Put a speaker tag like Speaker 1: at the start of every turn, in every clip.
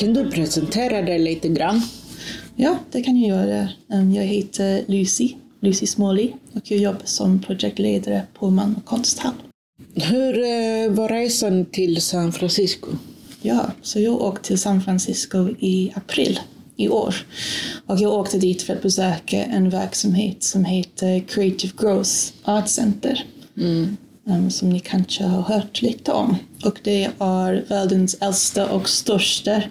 Speaker 1: Kan du presentera dig lite grann?
Speaker 2: Ja, det kan jag göra. Um, Jag heter Lucy, Lucy Smalley och jag jobbar som projektledare på Malmö konsthall.
Speaker 1: Hur eh, var resan till San Francisco?
Speaker 2: Ja, så jag åkte till San Francisco i april i år. Och jag åkte dit för att besöka en verksamhet som heter Creative Growth Art Center. um, som ni kanske har hört lite om. Och det är världens äldsta och största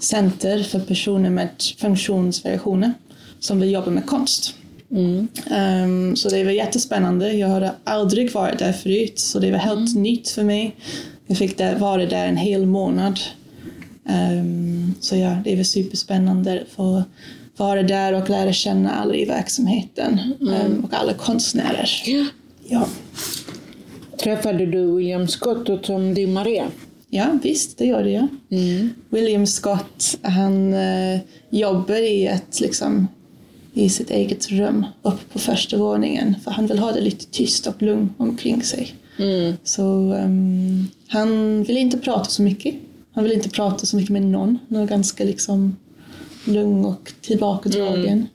Speaker 2: center för personer med funktionsvariationer som vill jobba med konst. Um, så det var jättespännande. Jag hade aldrig varit där förut, så det var helt nytt för mig. Jag fick där, vara där en hel månad. Um, så ja, det var superspännande att få vara där och lära känna alla i verksamheten um, och alla konstnärer. Ja.
Speaker 1: Träffade du William Scott och Tom Di Maria?
Speaker 2: Ja, visst, det gjorde jag. William Scott, han eh, jobbar i ett, liksom, i sitt eget rum uppe på första våningen, för han vill ha det lite tyst och lugnt omkring sig. Så ehm, han vill inte prata så mycket. Han vill inte prata så mycket med någon. Han är ganska liksom lugn och tillbakadragen.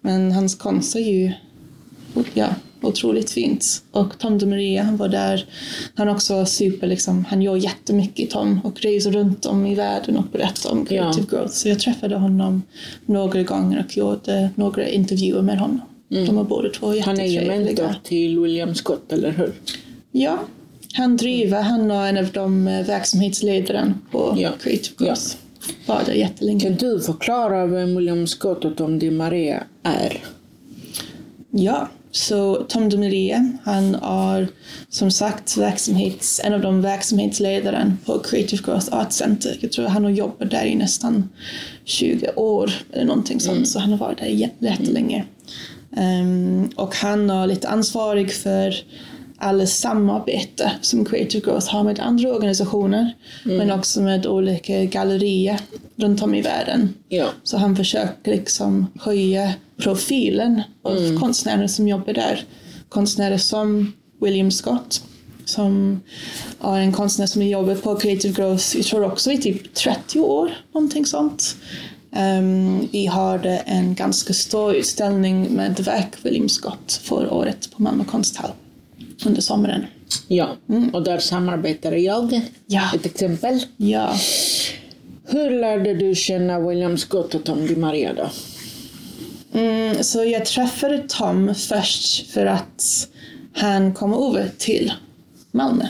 Speaker 2: Men hans konst är ju ja, otroligt fint. Och Tom de Maria, han var där. Han också super, liksom, han gör jättemycket Tom och reser runt om i världen och berättar om creative growth. Så jag träffade honom några gånger och gjorde några intervjuer med honom. De var båda två
Speaker 1: Han är ju
Speaker 2: jättetrevliga.
Speaker 1: mentor till William Scott, eller hur?
Speaker 2: Ja, han driver, han är en av de eh, verksamhetsledarna på
Speaker 1: Ja.
Speaker 2: creative growth. Var där jättelänge.
Speaker 1: Kan du förklara vem William Scott och Tom Di Maria är?
Speaker 2: Ja, så Tom de Maria, han är som sagt verksamhets, en av de verksamhetsledarna på Creative Growth Art Center. Jag tror han har jobbat där i nästan 20 år eller någonting sånt, så han har varit där jä- jättelänge. Um, och han är lite ansvarig för alla samarbete som Creative Growth har med andra organisationer, men också med olika gallerier runt om i världen.
Speaker 1: Ja.
Speaker 2: Så han försöker liksom höja profilen av konstnärer som jobbar där. Konstnärer som William Scott, som är en konstnär som jobbar på Creative Growth, jag tror också i typ 30 år, någonting sånt. Ehm, vi hade en ganska stor utställning med verk William Scott förra året på Malmö konsthall under sommaren.
Speaker 1: Ja, och där samarbetade jag.
Speaker 2: Ja.
Speaker 1: Ett exempel.
Speaker 2: Ja,
Speaker 1: Hur lärde du känna William Scott och Tom Di Maria då?
Speaker 2: Mm, så jag träffade Tom först för att han kom över till Malmö.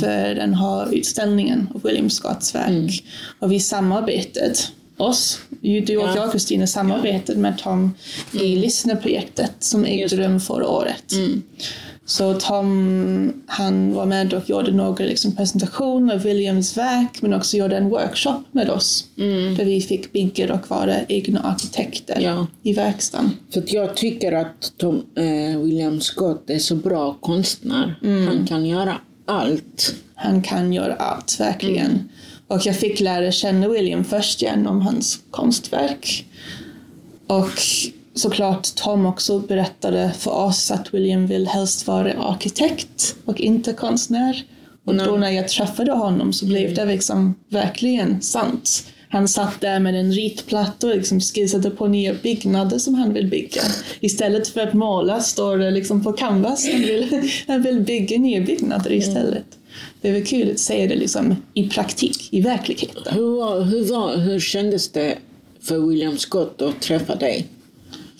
Speaker 2: För den här utställningen av William Scotts verk. Och vi samarbetade, oss, du och
Speaker 1: Ja.
Speaker 2: jag Kristina, samarbetade med Tom i lyssnarprojektet som ägde rum förra året. Så Tom han var med och gjorde några liksom, presentationer av Williams verk men också gjorde en workshop med oss. Där vi fick bygga och vara egna arkitekter
Speaker 1: Ja.
Speaker 2: i verkstaden.
Speaker 1: För jag tycker att Tom, eh, William Scott är så bra konstnär. Han kan göra allt.
Speaker 2: Han kan göra allt, verkligen. Och jag fick lära känna William först genom hans konstverk. Och såklart Tom också berättade för oss att William vill helst vara arkitekt och inte konstnär. Och då när jag träffade honom så blev det liksom verkligen sant. Han satt där med en ritplatta och liksom skissade på nya byggnader som han vill bygga. Istället för att måla står det liksom på canvas. Han vill, han vill bygga nya byggnader istället. Det var kul att se det liksom i praktik, i verkligheten.
Speaker 1: Hur, var, hur, var, hur kändes det för William Scott att träffa dig?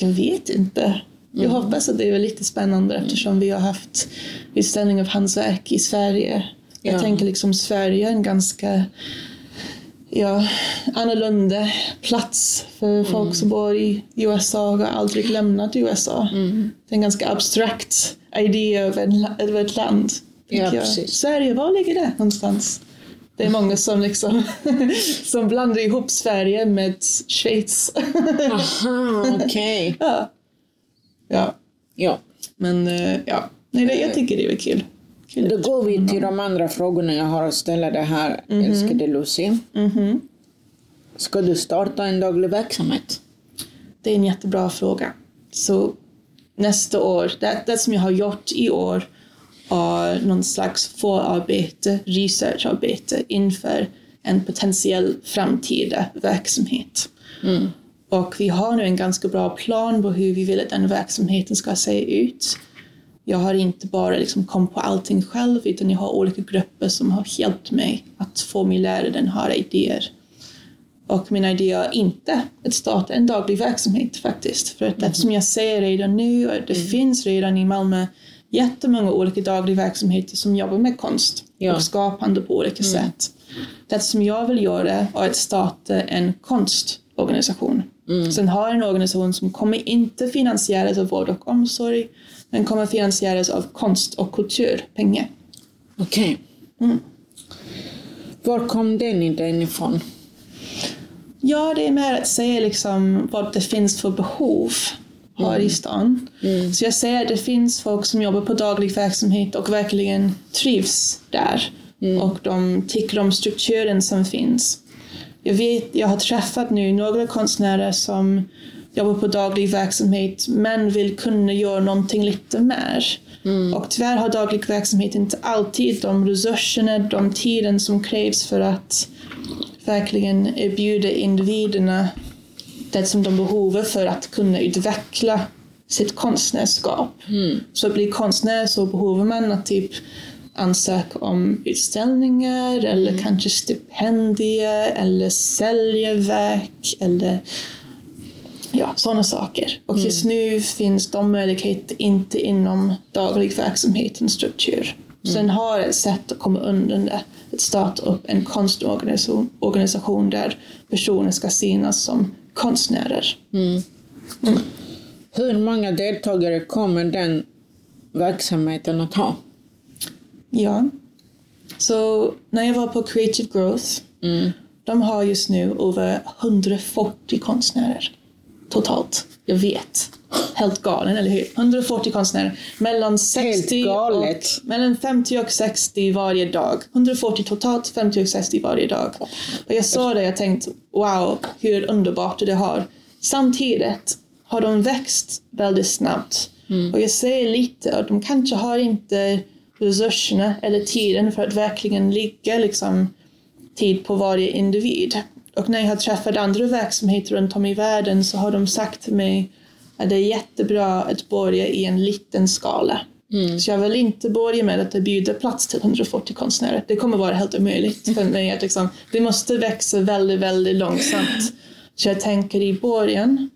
Speaker 2: Jag vet inte. Jag hoppas att det är lite spännande eftersom vi har haft utställning av hans verk i Sverige. Jag
Speaker 1: Ja.
Speaker 2: tänker liksom Sverige är en ganska ja, annorlunda plats för folk som bor i USA och har aldrig lämnat USA. Det är en ganska abstrakt idé av, en, av ett land.
Speaker 1: Ja.
Speaker 2: Sverige, var ligger det någonstans? Det är många som, liksom som blandar ihop Sverige med Schweiz.
Speaker 1: Aha, okej.
Speaker 2: ja. ja.
Speaker 1: Ja.
Speaker 2: Men eh, ja, nej, det, jag tycker det är kul. kul.
Speaker 1: Då går vi till de andra frågorna jag har att ställa dig här, älskade Lucy. Ska du starta en daglig verksamhet?
Speaker 2: Det är en jättebra fråga. Så nästa år, det, det som jag har gjort i år är någon slags förarbete, researcharbete inför en potentiell framtida verksamhet. Och vi har nu en ganska bra plan på hur vi vill att den verksamheten ska se ut. Jag har inte bara liksom kommit på allting själv utan jag har olika grupper som har hjälpt mig att formulera den här idéer. Och min idé är inte att starta en daglig verksamhet faktiskt. För att det som jag ser redan nu, och det finns redan i Malmö jättemånga olika dagliga verksamheter som jobbar med konst
Speaker 1: Ja.
Speaker 2: och skapande på olika sätt. Det som jag vill göra är att starta en konstorganisation. Sen har en organisation som kommer inte finansieras av vård och omsorg, men kommer finansieras av konst och kulturpengar.
Speaker 1: Okej. Var kom den idén ifrån?
Speaker 2: Ja, det är mer att se liksom vad det finns för behov här i stan. Så jag ser att det finns folk som jobbar på daglig verksamhet och verkligen trivs där. Och de tycker om strukturen som finns. Jag, vet, jag har träffat nu några konstnärer som jobbar på daglig verksamhet men vill kunna göra någonting lite mer. Och tyvärr har daglig verksamhet inte alltid de resurserna, de tiden som krävs för att verkligen erbjuda individerna det som de behöver för att kunna utveckla sitt konstnärskap. Så att bli konstnär så behöver man att typ ansöka om utställningar eller kanske stipendier eller sälja verk eller ja, sådana saker. Och just nu finns de möjligheter inte inom daglig verksamhetens struktur. Sen har ett sätt att komma undan det, att starta upp en konstorganisation organisation där personer ska synas som konstnärer.
Speaker 1: Hur många deltagare kommer den verksamheten att ha?
Speaker 2: Ja. Så när jag var på Creative Growth, de har just nu över 140 konstnärer totalt. Jag vet. Helt galen, eller hur? 140 konstnärer. Mellan 60
Speaker 1: galet.
Speaker 2: och, mellan 50 och 60 varje dag. 140 totalt, 50 och 60 varje dag. Och jag såg det och tänkte, wow, hur underbart det har. Samtidigt har de växt väldigt snabbt. Och jag ser lite att de kanske har inte resurserna eller tiden för att verkligen ligga liksom, tid på varje individ. Och när jag har träffat andra verksamheter runt om i världen så har de sagt till mig att det är jättebra att börja i en liten skala. Så jag vill inte börja med att erbjuda plats till 140 konstnärer. Det kommer vara helt omöjligt för mig. Att liksom, vi måste växa väldigt, väldigt långsamt. Så jag tänker i början,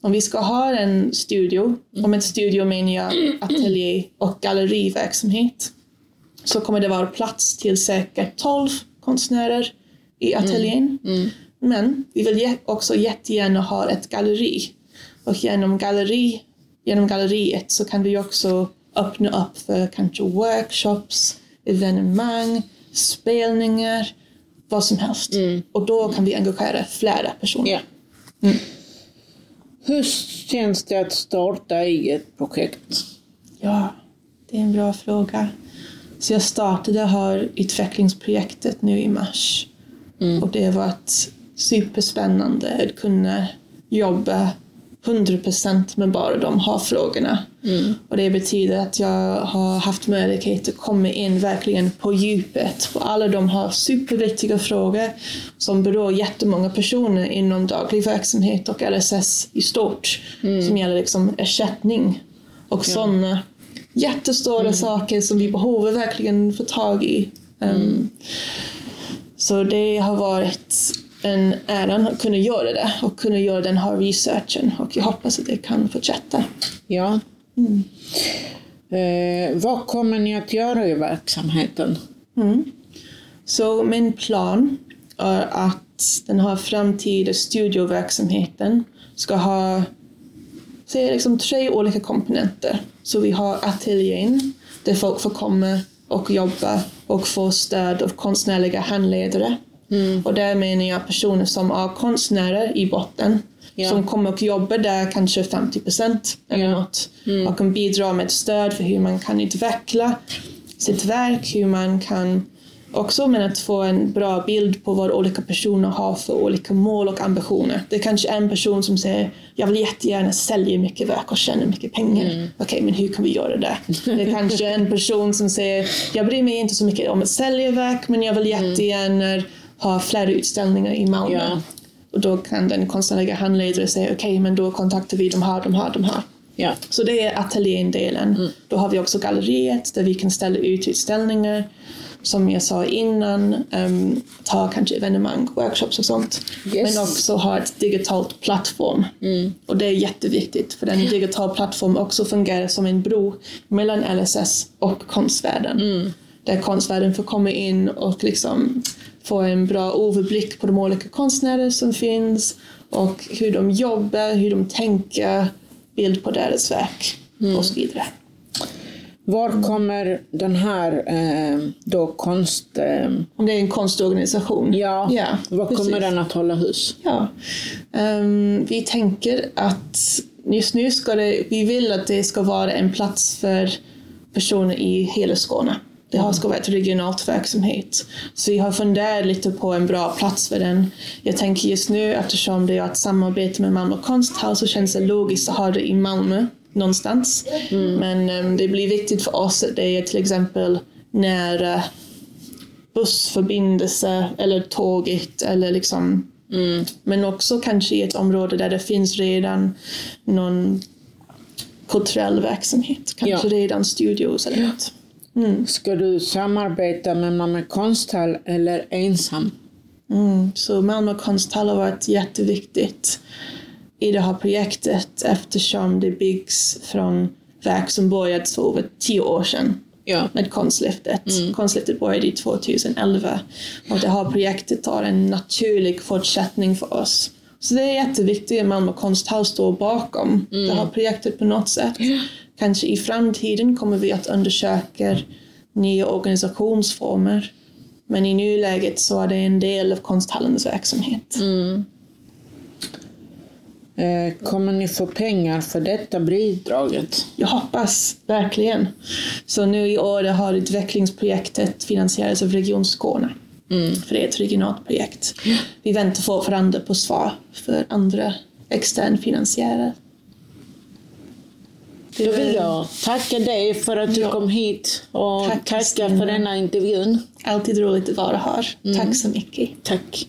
Speaker 2: om vi ska ha en studio, om en studio menar jag ateljé och galleriverksamhet, så kommer det vara plats till säkert 12 konstnärer i ateljén. Men vi vill också jättegärna ha ett galleri. Och genom, galleri, genom galleriet så kan vi också öppna upp för kanske workshops, evenemang, spelningar, vad som helst. Och då kan vi engagera flera personer.
Speaker 1: Ja. Hur känns det att starta eget projekt?
Speaker 2: Ja, det är en bra fråga. Så jag startade här utvecklingsprojektet nu i mars. Och det har varit superspännande att kunna jobba 100% med bara de här frågorna. Och det betyder att jag har haft möjlighet att komma in verkligen på djupet på alla de här superviktiga frågor som berör jättemånga personer inom daglig verksamhet och LSS i stort. Som gäller liksom ersättning och sådana jättestora saker som vi behöver verkligen få tag i. Um, Så det har varit en ära att kunna göra det och kunna göra den här researchen och jag hoppas att det kan fortsätta.
Speaker 1: Ja. Eh, vad kommer ni att göra i verksamheten?
Speaker 2: Så min plan är att den här framtida studioverksamheten ska ha säg liksom tre olika komponenter. Så vi har ateljén där folk får komma och jobba och få stöd av konstnärliga handledare. Och där menar jag personer som är konstnärer i botten
Speaker 1: Ja.
Speaker 2: som kommer och jobbar där kanske 50 procent eller
Speaker 1: Ja.
Speaker 2: något och kan bidra med stöd för hur man kan utveckla sitt verk, hur man kan också men att få en bra bild på vad olika personer har för olika mål och ambitioner. Det är kanske en person som säger jag vill jättegärna sälja mycket verk och tjäna mycket pengar. Okej, men hur kan vi göra det? Det är kanske en person som säger jag bryr mig inte så mycket om att sälja verk men jag vill jättegärna har flera utställningar i Malmö.
Speaker 1: Ja.
Speaker 2: Och då kan den konstnärliga handledare säga okej, men då kontaktar vi de här, de här, de här.
Speaker 1: Ja.
Speaker 2: Så det är ateljédelen. Då har vi också galleriet där vi kan ställa ut utställningar. Som jag sa innan, um, ta kanske evenemang, workshops och sånt.
Speaker 1: Yes.
Speaker 2: Men också ha ett digitalt plattform. Och det är jätteviktigt för den digital plattform också fungerar som en bro mellan LSS och konstvärlden. Där konstvärlden får komma in och liksom få en bra överblick på de olika konstnärer som finns och hur de jobbar, hur de tänker, bild på deras verk och så vidare.
Speaker 1: Var kommer den här eh, då konst... Eh,
Speaker 2: Om det är en konstorganisation.
Speaker 1: ja,
Speaker 2: ja
Speaker 1: var kommer
Speaker 2: precis.
Speaker 1: den att hålla hus?
Speaker 2: Ja. Ehm, vi tänker att just nu ska det, vi vill att det ska vara en plats för personer i hela Skåne. Det har ska vara ett regionalt verksamhet. Så vi har funderat lite på en bra plats för den. Jag tänker just nu eftersom det är ett samarbete med Malmö konsthall så känns det logiskt att ha det i Malmö någonstans. Men ehm, det blir viktigt för oss att det är till exempel nära bussförbindelse eller tåget eller liksom men också kanske i ett område där det finns redan någon kulturell verksamhet. Kanske
Speaker 1: Ja.
Speaker 2: redan studios eller något.
Speaker 1: Ska du samarbeta med Malmö konsthall eller ensam?
Speaker 2: Mm. Så Malmö konsthall har varit jätteviktigt i det här projektet eftersom det byggs från verk som började för över tio år sedan
Speaker 1: Ja.
Speaker 2: med Konstlyftet. Konstlyftet började i 2011 och det här projektet har en naturlig fortsättning för oss. Så det är jätteviktigt att Malmö konsthall står bakom det här projektet på något sätt. Kanske i framtiden kommer vi att undersöka nya organisationsformer. Men i nuläget så är det en del av konsthallens verksamhet.
Speaker 1: Eh, kommer ni få pengar för detta bidraget?
Speaker 2: Jag hoppas verkligen. Så nu i år har utvecklingsprojektet finansierats av Region Skåne. För det är ett regionalt projekt. Vi väntar fortfarande på svar för andra extern finansiärer. Det
Speaker 1: Då vill jag tacka dig för att du
Speaker 2: Ja.
Speaker 1: kom hit och
Speaker 2: Tack,
Speaker 1: tacka för denna intervjun.
Speaker 2: alltid roligt att vara här. Tack så mycket.
Speaker 1: Tack.